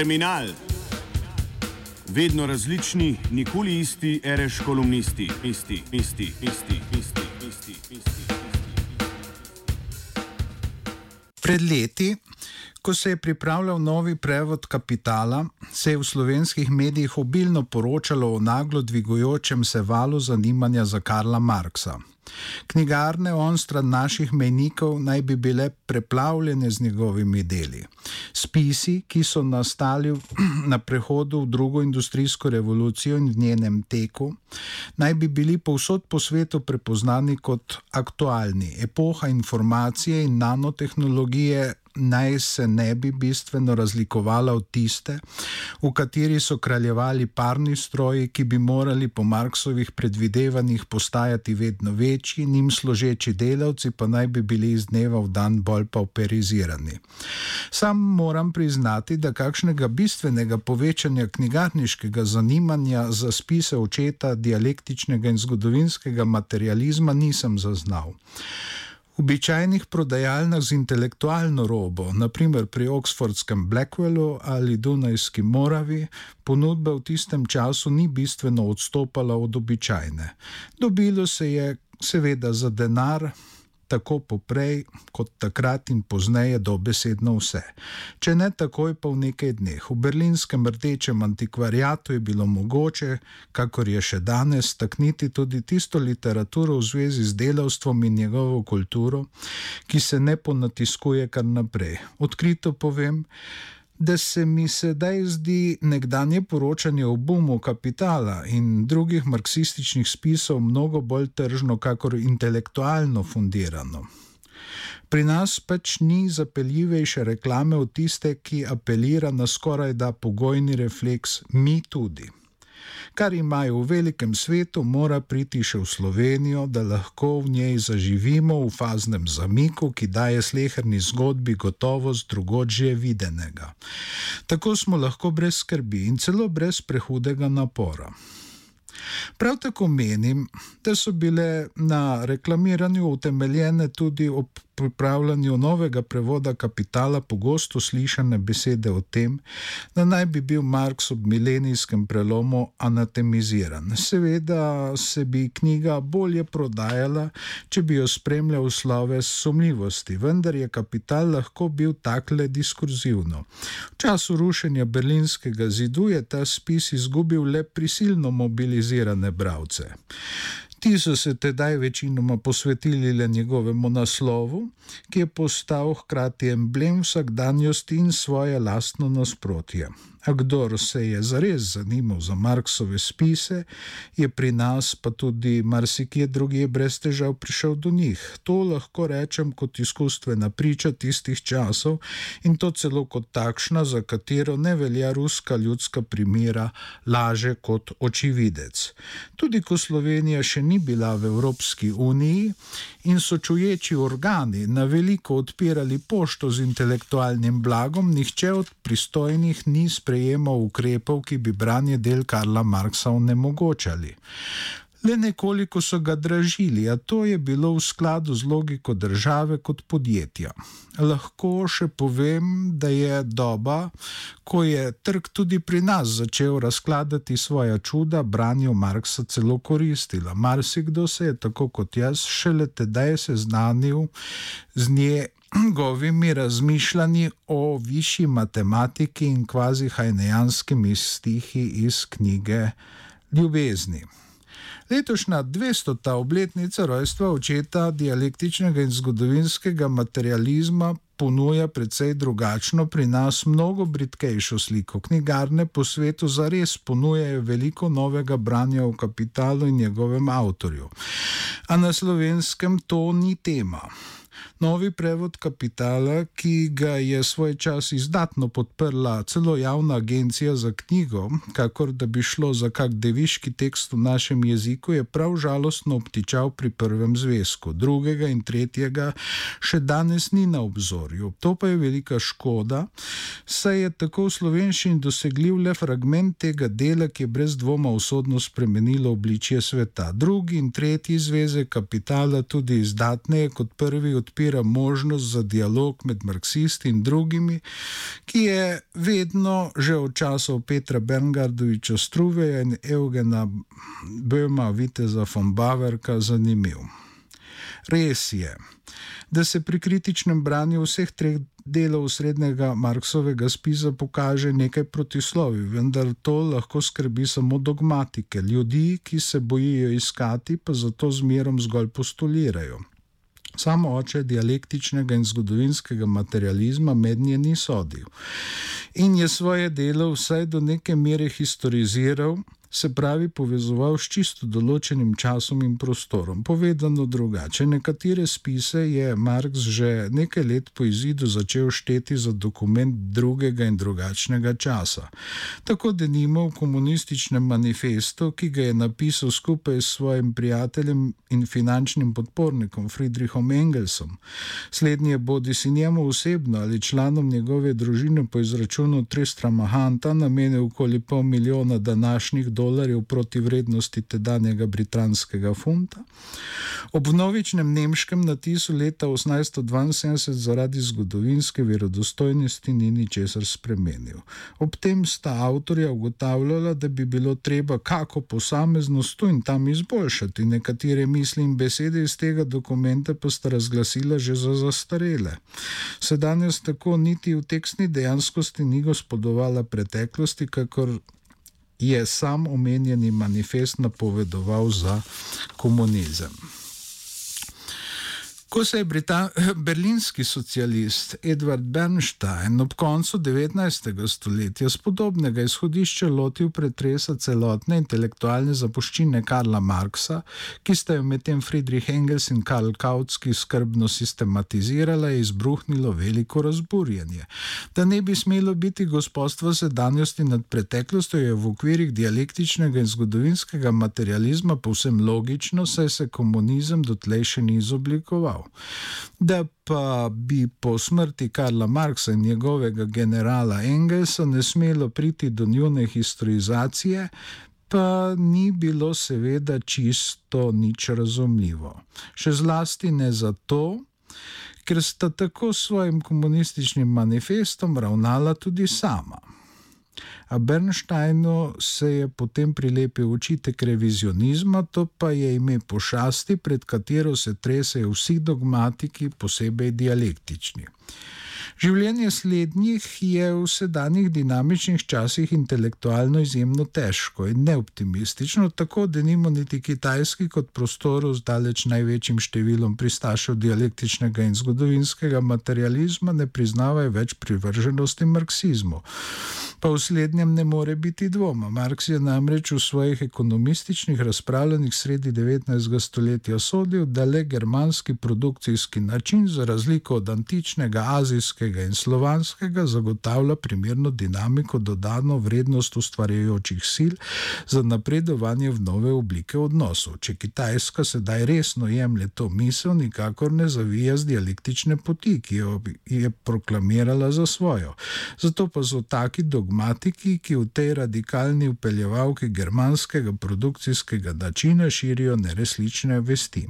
Terminal. Vedno različni, nikoli isti, reš kolumnisti, isti, isti, isti, isti, isti, isti. Pred leti, ko se je pripravljal novi prevod kapitala, se je v slovenskih medijih obilno poročalo o naglo dvigujočem se valu zanimanja za Karla Marksa. Knjigarne onstran naših menikov naj bi bile preplavljene z njegovimi deli. Spisi, ki so nastali na prehodu v drugo industrijsko revolucijo in v njenem teku, naj bi bili povsod po svetu prepoznani kot aktualni. Epoha informacije in nanotehnologije naj se ne bi bistveno razlikovala od tiste, v kateri so kraljevali parni stroji, ki bi morali po Marksovih predvidevanjih postajati vedno večji, njim služeči delavci pa naj bi bili iz dneva v dan bolj pauperizirani. Sam moram priznati, da kakšnega bistvenega povečanja knjigarniškega zanimanja za spise očeta dialektičnega in zgodovinskega materializma nisem zaznal. Običajnih prodajalnah z intelektualno robo, naprimer pri Oxfordskem Blackwellu ali Dunajski Moravi, ponudba v tistem času ni bistveno odstopala od običajne. Dobilo se je seveda za denar, tako poprej kot takrat in pozneje dobesedno vse. Če ne takoj, pa v nekaj dneh. V berlinskem rdečem antikvariatu je bilo mogoče, kakor je še danes, takniti tudi tisto literaturo v zvezi z delavstvom in njegovo kulturo, ki se ne ponatiskuje kar naprej. Odkrito povem, da se mi sedaj zdi nekdanje poročanje o bumu kapitala in drugih marksističnih spisov mnogo bolj tržno, kakor intelektualno fundirano. Pri nas pač ni zapeljivejše reklame od tiste, ki apelira na skoraj da pogojni refleks, mi tudi kar imajo v velikem svetu, mora priti še v Slovenijo, da lahko v njej zaživimo v faznem zamiku, ki daje sleherni zgodbi gotovost drugodže videnega. Tako smo lahko brez skrbi in celo brez prehudega napora. Prav tako menim, da so bile na reklamiranju utemeljene tudi ob pripravljanju novega prevoda kapitala pogosto slišane besede o tem, da naj bi bil Marx ob milenijskem prelomu anatemiziran. Seveda se bi knjiga bolje prodajala, če bi jo spremljal slove sumljivosti, vendar je kapital lahko bil takle diskurzivno. V času rušenja berlinskega zidu je ta spis izgubil le prisilno mobilizirane bravce. Ti so se tedaj večinoma posvetili le njegovemu naslovu, ki je postal hkrati emblem vsakdanjosti in svoje lastno nasprotje. A kdor se je zares zanimal za Marksove spise, je pri nas, pa tudi marsikje drugje, brez težav prišel do njih. To lahko rečem kot izkustvena priča tistih časov in to celo kot takšna, za katero ne velja ruska ljudska primera, laže kot očividec. Tudi ko Slovenija še ni bila v Evropski uniji in so čuječi organi na veliko odpirali pošto z intelektualnim blagom, nihče od pristojnih ni sprejemal ukrepov, ki bi branje del Karla Marksa onemogočali. Le nekoliko so ga dražili, a to je bilo v skladu z logiko države kot podjetja. Lahko še povem, da je doba, ko je trg tudi pri nas začel razkladati svoja čuda, branju Marksa celo koristila. Marsikdo se je, tako kot jaz, šele tedaj seznanil z nje njegovimi razmišljanji o višji matematiki in kvazi hajnejanskimi stihi iz knjige Ljubezni. Letošnja 200. obletnica rojstva očeta dialektičnega in zgodovinskega materializma ponuja precej drugačno, pri nas mnogo britkejšo sliko. Knjigarne po svetu zares ponujajo veliko novega branja o kapitalu in njegovem avtorju. A na slovenskem to ni tema. Novi prevod kapitala, ki ga je svoj čas izdatno podprla celo javna agencija za knjigo, kakor da bi šlo za kak deviški tekst v našem jeziku, je prav žalostno obtičal pri prvem zvezku. Drugega in tretjega še danes ni na obzorju. To pa je velika škoda, saj je tako v slovenščini dosegljiv le fragment tega dela, ki je brez dvoma usodno spremenilo obličje sveta. Drugi in tretji zvezek kapitala tudi izdatneje kot prvi odpirajo odpira možnost za dialog med marksisti in drugimi, ki je vedno, že od časov Petra Berngardoviča Struveja in Eugena Böhma, Viteza von Baverka, zanimiv. Res je, da se pri kritičnem branju vseh treh delov srednjega Marksovega spisa pokaže nekaj protislovi, vendar to lahko skrbi samo dogmatike, ljudi, ki se bojijo iskati, pa zato zmerom zgolj postulirajo. Samo oče dialektičnega in zgodovinskega materializma med nje ni sodil. In je svoje delo vsaj do neke mere historiziral se pravi povezoval s čisto določenim časom in prostorom. Povedano drugače, nekatere spise je Marx že nekaj let po izidu začel šteti za dokument drugega in drugačnega časa. Tako da nimo v komunističnem manifestu, ki ga je napisal skupaj s svojim prijateljem in finančnim podpornikom Friedrichom Engelsom. Slednji je bodi si njemu osebno ali članom njegove družine po izračunu Tristra Mahanta namenil okoli pol milijona današnjih dolarjev proti vrednosti tedanjega britanskega funta. Ob novičnem nemškem natisu leta 1872 zaradi zgodovinske verodostojnosti ni ničesar spremenil. Ob tem sta avtorja ugotavljala, da bi bilo treba kako posameznost tu in tam izboljšati. Nekatere misli in besede iz tega dokumenta pa sta razglasila že za zastarele. Sedanjost tako niti v tekstni dejanskosti ni gospodovala preteklosti, kakor je sam omenjeni manifest napovedoval za komunizem. Ko se je Britan berlinski socialist Edward Bernstein ob koncu 19. stoletja z podobnega izhodišča lotil pretresa celotne intelektualne zapuščine Karla Marksa, ki sta jo medtem Friedrich Engels in Karl Kautski skrbno sistematizirala, je izbruhnilo veliko razburjenje. Da ne bi smelo biti gospodstvo sedanjosti nad preteklostjo, je v okvirih dialektičnega in zgodovinskega materializma povsem logično, saj se komunizem dotlej še ni izoblikoval dejal, da pa bi po smrti Karla Marksa in njegovega generala Engelsa ne smelo priti do njune historizacije, pa ni bilo seveda čisto nič razumljivo. Še zlasti ne zato, ker sta tako s svojim komunističnim manifestom ravnala tudi sama. A Bernsteinu se je potem prilepil očitek revizionizma, to pa je ime pošasti, pred katero se tresajo vsi dogmatiki, posebej dialektični. Življenje slednjih je v sedanjih dinamičnih časih intelektualno izjemno težko in neoptimistično, tako da nimo niti kitajski kot prostoru z daleč največjim številom pristašev dialektičnega in zgodovinskega materializma ne priznavajo več privrženosti marksizmu. Pa v slednjem ne more biti dvoma. Marks je namreč v svojih ekonomističnih razpravljanjih sredi 19. stoletja sodil, da le germanski produkcijski način, za razliko od antičnega azijskega slovenskega in slovanskega zagotavlja primerno dinamiko, dodano vrednost ustvarjajočih sil za napredovanje v nove oblike odnosov. Če Kitajska sedaj resno jemlje to misel, nikakor ne zavija z dialektične poti, ki jo je proklamirala za svojo. Zato pa so taki dogmatiki, ki v tej radikalni upeljevalki germanskega produkcijskega načina širijo neresnične vesti.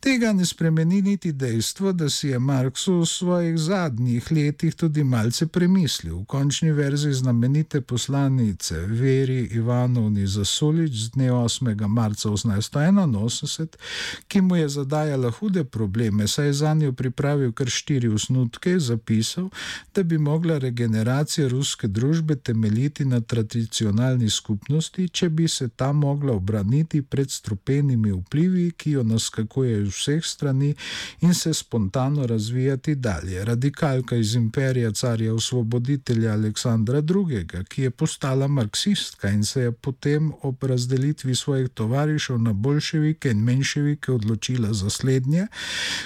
Tega ne spremeni niti dejstvo, da si je Marks v svojih zadnjih letih tudi malce premislil. V končni verziji znamenite poslanice Veri Ivanovni za Solič z dne 8. marca 1881, ki mu je zadajala hude probleme, saj je za njo pripravil kar štiri usnutke, zapisal, da bi mogla regeneracija ruske družbe temeljiti na tradicionalni skupnosti, če bi se ta mogla obraniti pred strupenimi vplivi, ki jo naskakuje iz vseh strani in se spontano razvijati dalje. Radikalka iz imperija carja osvoboditelja Aleksandra II., ki je postala marksistka in se je potem ob razdelitvi svojih tovarišev na bolševike in menševike odločila za slednje,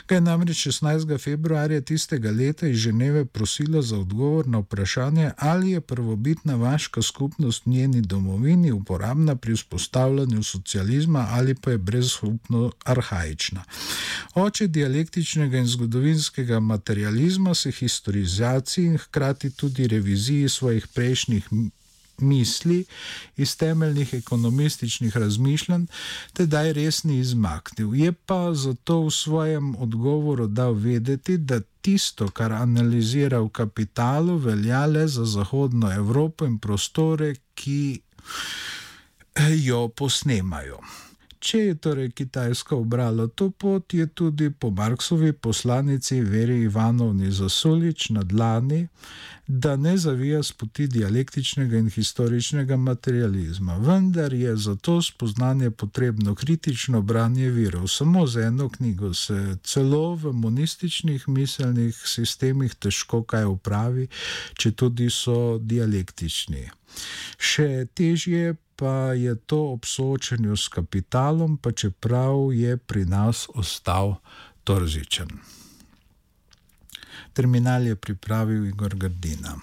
ga je namreč 16. februarja tistega leta iz Ženeve prosila za odgovor na vprašanje, ali je prvobitna vaška skupnost v njeni domovini uporabna pri vzpostavljanju socializma ali pa je brezhupno arhajična. Oče dialektičnega in zgodovinskega materializma se historizaciji in hkrati tudi reviziji svojih prejšnjih misli iz temeljnih ekonomističnih razmišljanj, tedaj res ni izmaknil. Je pa zato v svojem odgovoru dal vedeti, da tisto, kar analizira v kapitalu, velja le za Zahodno Evropo in prostore, ki jo posnemajo. Če je torej Kitajska obrala to pot, je tudi po Marksovi poslanici Veri Ivanovni Zasulič na dlani, da ne zavija z poti dialektičnega in historičnega materializma. Vendar je za to spoznanje potrebno kritično branje virov. Samo z eno knjigo se celo v monističnih miselnih sistemih težko kaj upravi, če tudi so dialektični. Še težje pa je to ob soočenju s kapitalom, pa čeprav je pri nas ostal torzičen. Terminal je pripravil Igor Gardina.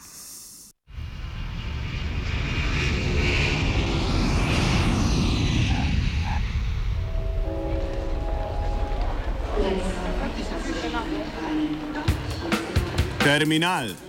Terminal.